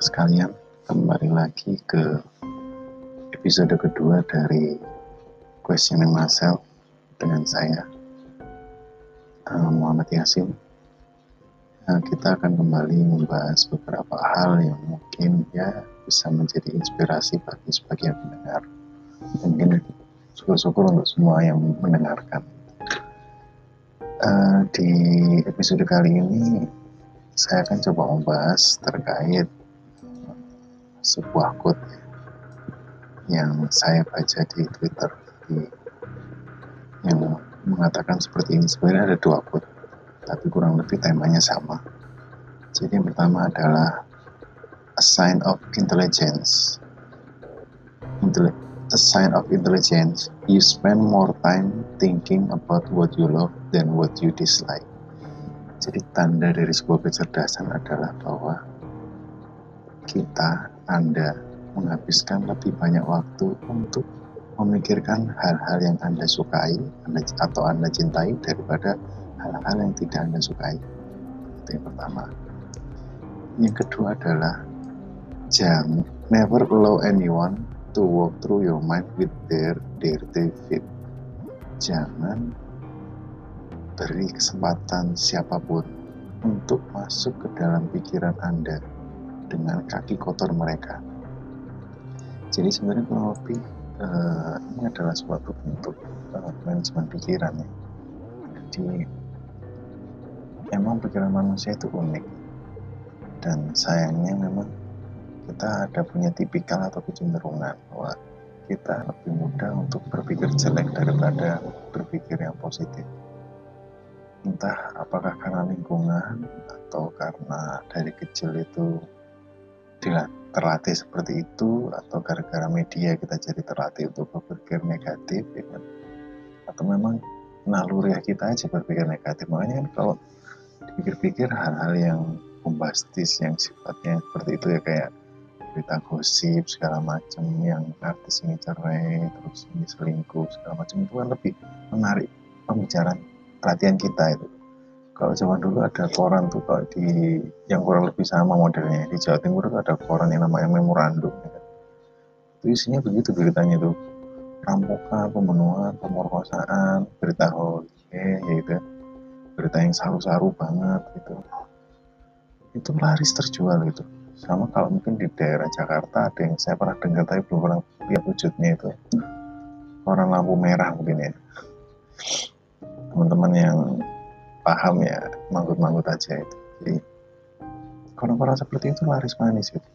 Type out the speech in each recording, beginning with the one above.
Sekalian, kembali lagi ke episode kedua dari Questioning Myself dengan saya uh, Muhammad Yasin. Uh, kita akan kembali membahas beberapa hal yang mungkin ya bisa menjadi inspirasi bagi sebagian pendengar. Mungkin syukur-syukur untuk semua yang mendengarkan. Uh, di episode kali ini saya akan coba membahas terkait sebuah quote yang saya baca di Twitter. Di, yang mengatakan seperti ini sebenarnya ada dua quote tapi kurang lebih temanya sama. Jadi yang pertama adalah a sign of intelligence. Intelli a sign of intelligence you spend more time thinking about what you love than what you dislike. Jadi tanda dari sebuah kecerdasan adalah bahwa kita, Anda, menghabiskan lebih banyak waktu untuk memikirkan hal-hal yang Anda sukai atau Anda cintai daripada hal-hal yang tidak Anda sukai. Itu yang pertama. Yang kedua adalah jangan never allow anyone to walk through your mind with their dirty feet. Jangan beri kesempatan siapa pun untuk masuk ke dalam pikiran Anda dengan kaki kotor mereka. Jadi sebenarnya kurang lebih uh, ini adalah suatu bentuk uh, manajemen pikiran ya. Jadi emang pikiran manusia itu unik dan sayangnya memang kita ada punya tipikal atau kecenderungan bahwa kita lebih mudah untuk berpikir jelek daripada berpikir yang positif entah apakah karena lingkungan atau karena dari kecil itu terlatih seperti itu atau gara-gara media kita jadi terlatih untuk berpikir negatif ya kan? Atau memang naluriah kita aja berpikir negatif. Makanya kan kalau dipikir-pikir hal-hal yang bombastis yang sifatnya seperti itu ya kayak berita gosip segala macam yang artis ini cerai terus ini selingkuh segala macam itu kan lebih menarik pembicaraan perhatian kita itu kalau zaman dulu ada koran tuh kalau di yang kurang lebih sama modelnya. Di Jawa Timur itu ada koran yang namanya memorandum ya kan? itu isinya begitu beritanya tuh. Rampokan pembunuhan pemerkosaan berita hoax ya gitu. Berita yang saru-saru banget gitu. Itu laris terjual gitu. Sama kalau mungkin di daerah Jakarta ada yang saya pernah dengar tapi belum pernah lihat wujudnya itu. Koran lampu merah mungkin ya. Teman-teman yang paham ya manggut-manggut aja itu. Jadi koran-koran seperti itu laris manis gitu.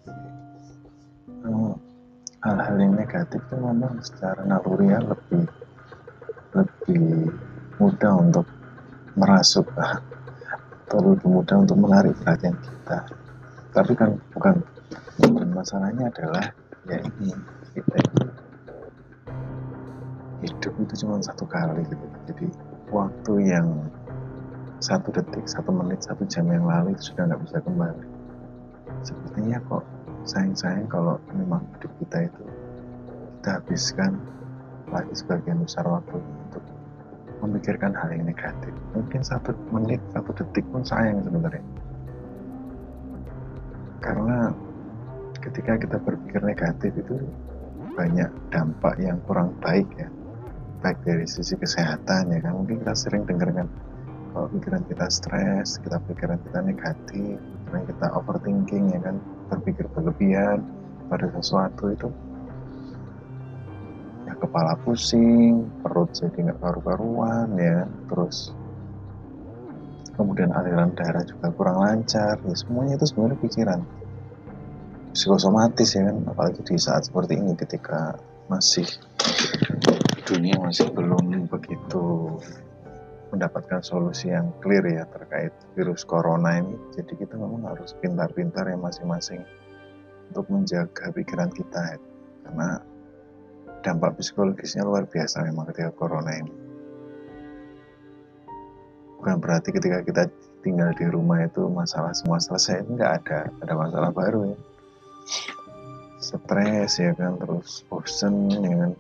Hal-hal yang negatif itu memang secara naluri ya lebih lebih mudah untuk merasuk atau lebih mudah untuk menarik perhatian kita. Tapi kan bukan masalahnya adalah ya ini kita hidup itu cuma satu kali gitu. Jadi waktu yang satu detik, satu menit, satu jam yang lalu itu sudah nggak bisa kembali. Sepertinya kok sayang-sayang kalau memang hidup kita itu kita habiskan lagi sebagian besar waktu untuk memikirkan hal yang negatif. Mungkin satu menit, satu detik pun sayang sebenarnya. Karena ketika kita berpikir negatif itu banyak dampak yang kurang baik ya baik dari sisi kesehatan ya kan mungkin kita sering dengarkan kalau pikiran kita stres kita pikiran kita negatif karena kita overthinking ya kan? Berpikir berlebihan pada sesuatu itu ya kepala pusing perut jadi nggak karu-karuan ya. Terus kemudian aliran darah juga kurang lancar ya semuanya itu sebenarnya pikiran. Psikosomatis ya kan? Apalagi di saat seperti ini ketika masih dunia masih belum begitu mendapatkan solusi yang clear ya terkait virus corona ini. Jadi kita memang harus pintar-pintar ya masing-masing untuk menjaga pikiran kita ya. karena dampak psikologisnya luar biasa memang ketika corona ini. Bukan berarti ketika kita tinggal di rumah itu masalah semua selesai, enggak ada, ada masalah baru ya. Stres ya kan, terus bosen ya kan,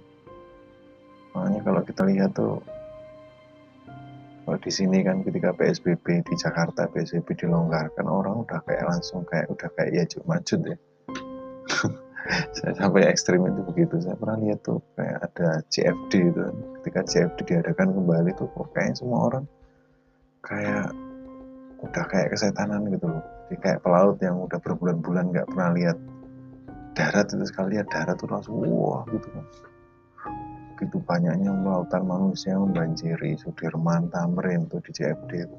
makanya kalau kita lihat tuh kalau di sini kan ketika PSBB di Jakarta PSBB dilonggarkan orang udah kayak langsung kayak udah kayak ya cuma ya. Saya sampai ekstrim itu begitu. Saya pernah lihat tuh kayak ada CFD itu. Ketika CFD diadakan kembali tuh kok kayaknya semua orang kayak udah kayak kesetanan gitu loh. Jadi kayak pelaut yang udah berbulan-bulan nggak pernah lihat darat itu sekali lihat darat tuh langsung wah gitu kan begitu banyaknya lautan manusia membanjiri Sudirman, Tamrin tuh di CFD itu.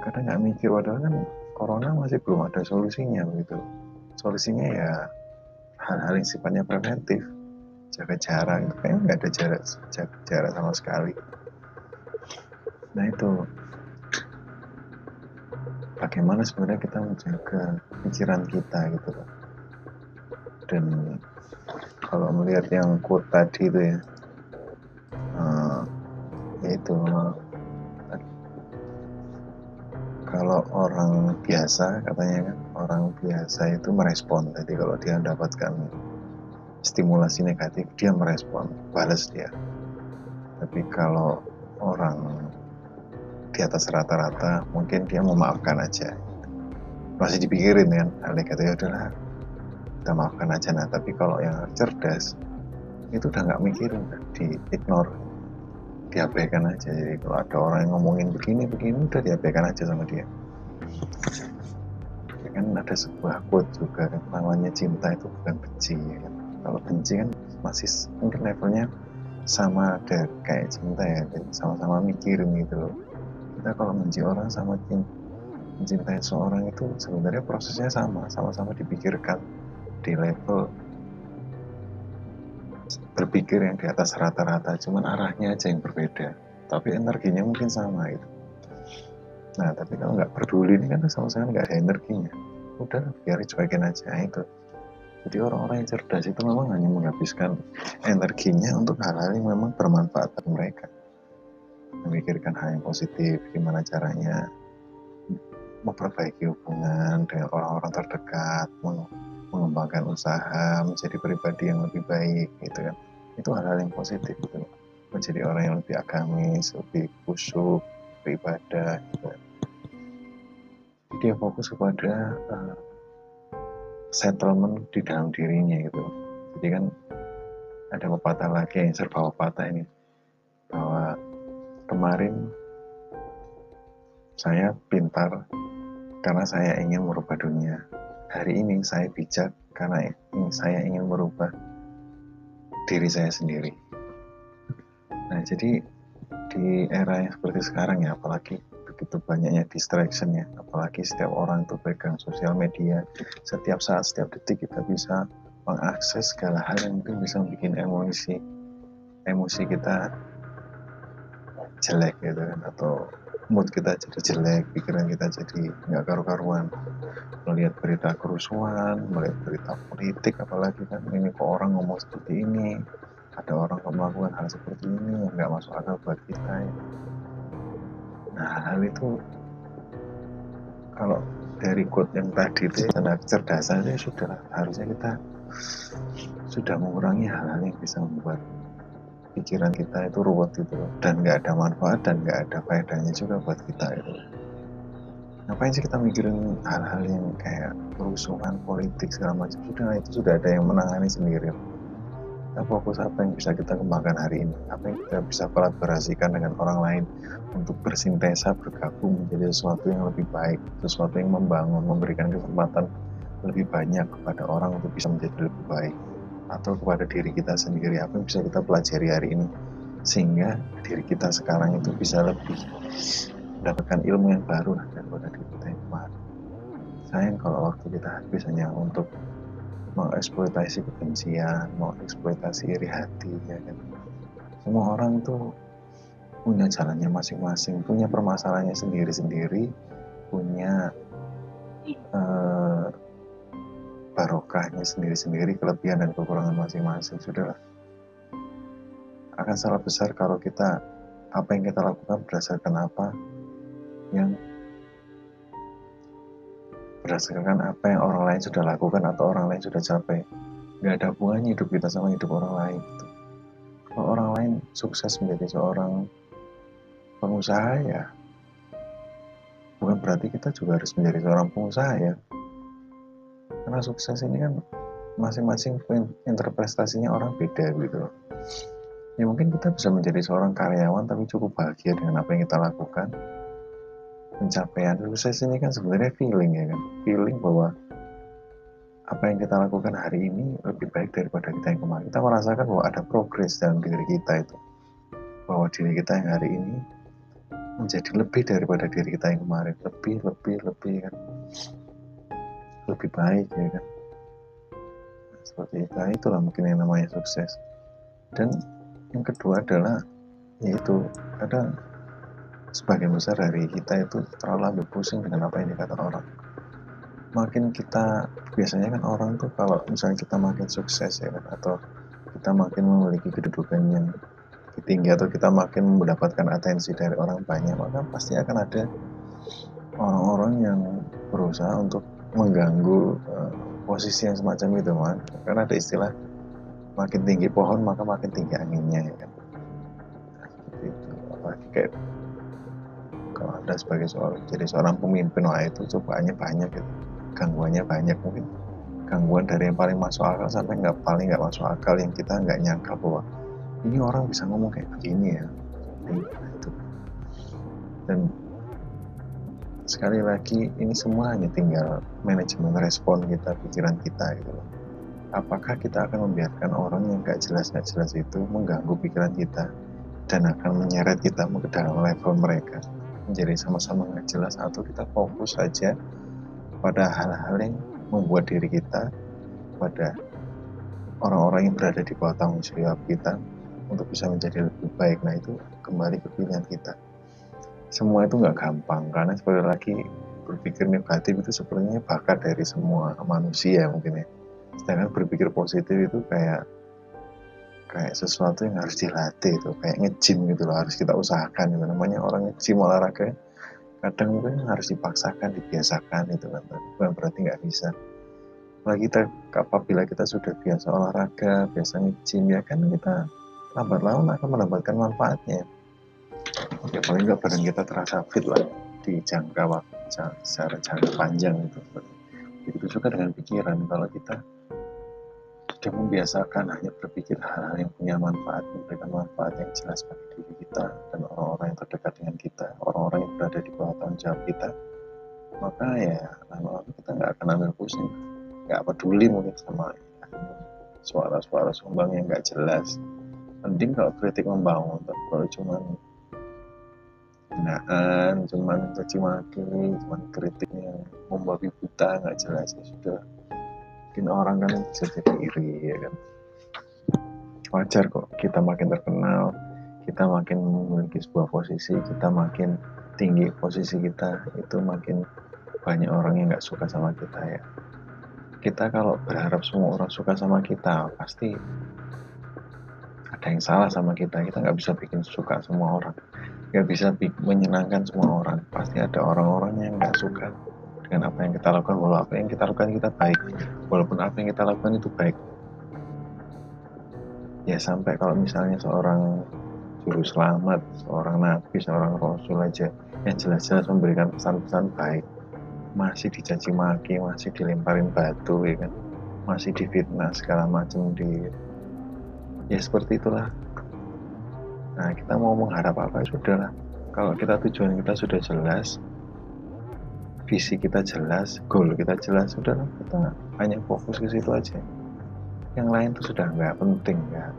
Kadang nggak mikir, padahal kan corona masih belum ada solusinya begitu. Solusinya ya hal-hal yang sifatnya preventif, jaga jarak, itu kayaknya nggak ada jarak, jaga jarak sama sekali. Nah itu bagaimana sebenarnya kita menjaga pikiran kita gitu. Dan kalau melihat yang quote tadi itu ya, itu kalau orang biasa katanya kan orang biasa itu merespon. Jadi kalau dia mendapatkan stimulasi negatif dia merespon balas dia. Tapi kalau orang di atas rata-rata mungkin dia memaafkan aja. Masih dipikirin kan hal negatif ya udahlah kita maafkan aja. Nah tapi kalau yang cerdas itu udah nggak mikirin di ignore diabaikan aja. Jadi kalau ada orang yang ngomongin begini begini udah diabaikan aja sama dia. Ya kan ada sebuah quote juga kan namanya cinta itu bukan benci ya kan? Kalau benci kan masih mungkin levelnya sama ada kayak cinta ya sama-sama mikirin gitu loh. Kita kalau benci orang sama mencintai seorang itu sebenarnya prosesnya sama sama-sama dipikirkan di level berpikir yang di atas rata-rata, cuman arahnya aja yang berbeda. Tapi energinya mungkin sama itu. Nah, tapi kalau nggak peduli ini kan sama sekali nggak ada energinya. Udah, biar cuekin aja nah, itu. Jadi orang-orang yang cerdas itu memang hanya menghabiskan energinya untuk hal-hal yang memang bermanfaat bagi mereka. Memikirkan hal yang positif, gimana caranya memperbaiki hubungan dengan orang-orang terdekat, mengembangkan usaha, menjadi pribadi yang lebih baik gitu kan. Itu hal-hal yang positif gitu. Menjadi orang yang lebih agamis, lebih khusyuk, beribadah gitu. Dia fokus kepada uh, settlement di dalam dirinya gitu. Jadi kan ada pepatah lagi yang serba pepatah ini bahwa kemarin saya pintar karena saya ingin merubah dunia hari ini saya bijak karena saya ingin merubah diri saya sendiri. Nah, jadi di era yang seperti sekarang ya, apalagi begitu banyaknya distraction ya, apalagi setiap orang itu pegang sosial media, setiap saat, setiap detik kita bisa mengakses segala hal yang mungkin bisa bikin emosi emosi kita jelek gitu kan atau mood kita jadi jelek, pikiran kita jadi nggak karu-karuan. Melihat berita kerusuhan, melihat berita politik, apalagi kan ini kok orang ngomong seperti ini, ada orang yang melakukan hal seperti ini yang nggak masuk akal buat kita ya. Nah hal itu kalau dari quote yang tadi itu tanda kecerdasan itu sudah harusnya kita sudah mengurangi hal-hal yang bisa membuat pikiran kita itu ruwet loh dan nggak ada manfaat dan nggak ada faedahnya juga buat kita itu ngapain sih kita mikirin hal-hal yang kayak kerusuhan politik segala macam? Sudah itu sudah ada yang menangani sendiri. Kita fokus apa yang bisa kita kembangkan hari ini? Apa yang kita bisa kolaborasikan dengan orang lain untuk bersintesa bergabung menjadi sesuatu yang lebih baik sesuatu yang membangun memberikan kesempatan lebih banyak kepada orang untuk bisa menjadi lebih baik? Atau kepada diri kita sendiri apa yang bisa kita pelajari hari ini? Sehingga diri kita sekarang itu bisa lebih mendapatkan ilmu yang baru lah daripada diri kita yang kemarin sayang kalau waktu kita habis hanya untuk mengeksploitasi kebencian mengeksploitasi iri hati ya kan semua orang tuh punya jalannya masing-masing punya permasalahannya sendiri-sendiri punya uh, barokahnya sendiri-sendiri, kelebihan dan kekurangan masing-masing. Sudahlah. Akan salah besar kalau kita apa yang kita lakukan berdasarkan apa yang berdasarkan apa yang orang lain sudah lakukan atau orang lain sudah capai. Gak ada hubungannya hidup kita sama hidup orang lain. Gitu. Kalau orang lain sukses menjadi seorang pengusaha ya bukan berarti kita juga harus menjadi seorang pengusaha ya karena sukses ini kan masing-masing interpretasinya orang beda gitu ya mungkin kita bisa menjadi seorang karyawan tapi cukup bahagia dengan apa yang kita lakukan pencapaian. Sukses ini kan sebenarnya feeling ya kan. Feeling bahwa apa yang kita lakukan hari ini lebih baik daripada kita yang kemarin. Kita merasakan bahwa ada progres dalam diri kita itu. Bahwa diri kita yang hari ini menjadi lebih daripada diri kita yang kemarin. Lebih lebih lebih kan. Lebih baik ya kan. Seperti itu. Nah, itulah mungkin yang namanya sukses. Dan yang kedua adalah yaitu kadang sebagian besar dari kita itu terlalu ambil pusing dengan apa yang dikatakan orang. Makin kita biasanya kan orang tuh kalau misalnya kita makin sukses ya kan atau kita makin memiliki kedudukan yang tinggi atau kita makin mendapatkan atensi dari orang banyak maka pasti akan ada orang-orang yang berusaha untuk mengganggu uh, posisi yang semacam itu man karena ada istilah makin tinggi pohon maka makin tinggi anginnya ya kan. Nah, seperti itu apalagi kayak anda sebagai seorang jadi seorang pemimpin wah itu cobaannya banyak gitu. Gangguannya banyak mungkin. Gangguan dari yang paling masuk akal sampai nggak paling nggak masuk akal yang kita nggak nyangka bahwa ini orang bisa ngomong kayak begini ya. Nah, itu. Dan sekali lagi ini semua hanya tinggal manajemen respon kita pikiran kita gitu apakah kita akan membiarkan orang yang gak jelas gak jelas itu mengganggu pikiran kita dan akan menyeret kita ke dalam level mereka menjadi sama-sama gak jelas atau kita fokus saja pada hal-hal yang membuat diri kita pada orang-orang yang berada di bawah tanggung jawab kita untuk bisa menjadi lebih baik. Nah itu kembali ke pilihan kita. Semua itu nggak gampang karena sekali lagi berpikir negatif itu sebenarnya bakat dari semua manusia mungkin ya. Sedangkan berpikir positif itu kayak kayak sesuatu yang harus dilatih itu kayak ngejim gitu loh harus kita usahakan gitu. Namanya orang ngejim olahraga kadang mungkin harus dipaksakan dibiasakan itu kan bukan berarti nggak bisa. Apalagi kita apabila kita sudah biasa olahraga biasa ngejim ya kan kita lambat laun akan mendapatkan manfaatnya. Oke paling nggak badan kita terasa fit lah di jangka waktu secara jangka panjang itu begitu juga dengan pikiran. Kalau kita sudah membiasakan hanya berpikir hal-hal yang punya manfaat memberikan manfaat yang jelas bagi diri kita dan orang-orang yang terdekat dengan kita orang-orang yang berada di bawah tanggung jawab kita. Maka ya lama-lama kita nggak akan ambil pusing. Nggak peduli mungkin sama suara-suara sumbang yang nggak jelas. Mending kalau kritik membangun tapi kalau cuma hinaan cuma caci maki cuma kritik yang membabi buta nggak jelas ya sudah mungkin orang kan bisa jadi iri ya kan? Wajar kok kita makin terkenal kita makin memiliki sebuah posisi kita makin tinggi posisi kita itu makin banyak orang yang nggak suka sama kita ya. Kita kalau berharap semua orang suka sama kita pasti ada yang salah sama kita. Kita nggak bisa bikin suka semua orang nggak bisa menyenangkan semua orang. Pasti ada orang-orang yang nggak suka dengan apa yang kita lakukan walau apa yang kita lakukan kita baik. Walaupun apa yang kita lakukan itu baik. Ya sampai kalau misalnya seorang juru selamat seorang nabi seorang rasul aja yang jelas-jelas memberikan pesan-pesan baik masih dicaci maki masih dilemparin batu ya kan? Masih difitnah segala macam di ya seperti itulah. Nah kita mau mengharap apa? Ya sudah lah kalau kita tujuan kita sudah jelas visi kita jelas goal kita jelas sudah kita hanya fokus ke situ aja. Yang lain itu sudah nggak penting nggak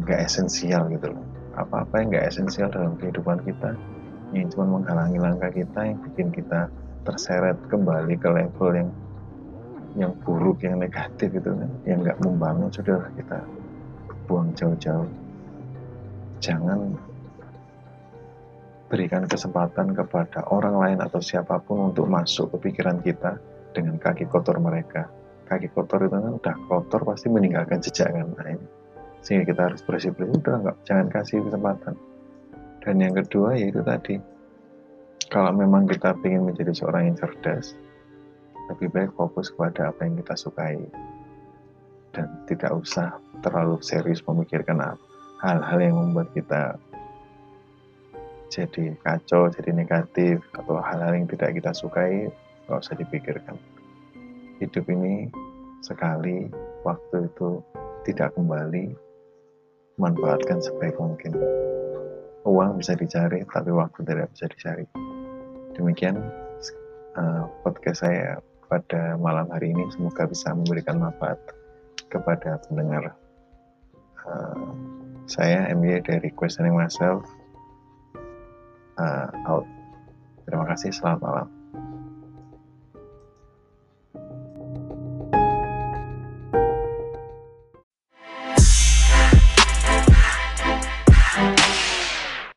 nggak esensial gitu loh. Apa-apa yang nggak esensial dalam kehidupan kita yang cuma menghalangi langkah kita yang bikin kita terseret kembali ke level yang yang buruk yang negatif itu kan yang nggak membangun sudah kita buang jauh-jauh. Jangan berikan kesempatan kepada orang lain atau siapa pun untuk masuk ke pikiran kita dengan kaki kotor mereka. Kaki kotor itu kan udah kotor pasti meninggalkan jejak kan ini sehingga kita harus bersih bersih udah nggak jangan kasih kesempatan. Dan yang kedua yaitu tadi kalau memang kita ingin menjadi seorang yang cerdas lebih baik fokus kepada apa yang kita sukai. Dan tidak usah terlalu serius memikirkan hal-hal yang membuat kita jadi kacau, jadi negatif, atau hal-hal yang tidak kita sukai, nggak usah dipikirkan. Hidup ini sekali, waktu itu tidak kembali, manfaatkan sebaik mungkin. Uang bisa dicari, tapi waktu tidak bisa dicari. Demikian uh, podcast saya pada malam hari ini, semoga bisa memberikan manfaat kepada pendengar. Uh, saya MY dari Questioning Myself uh, out. Terima kasih, selamat malam.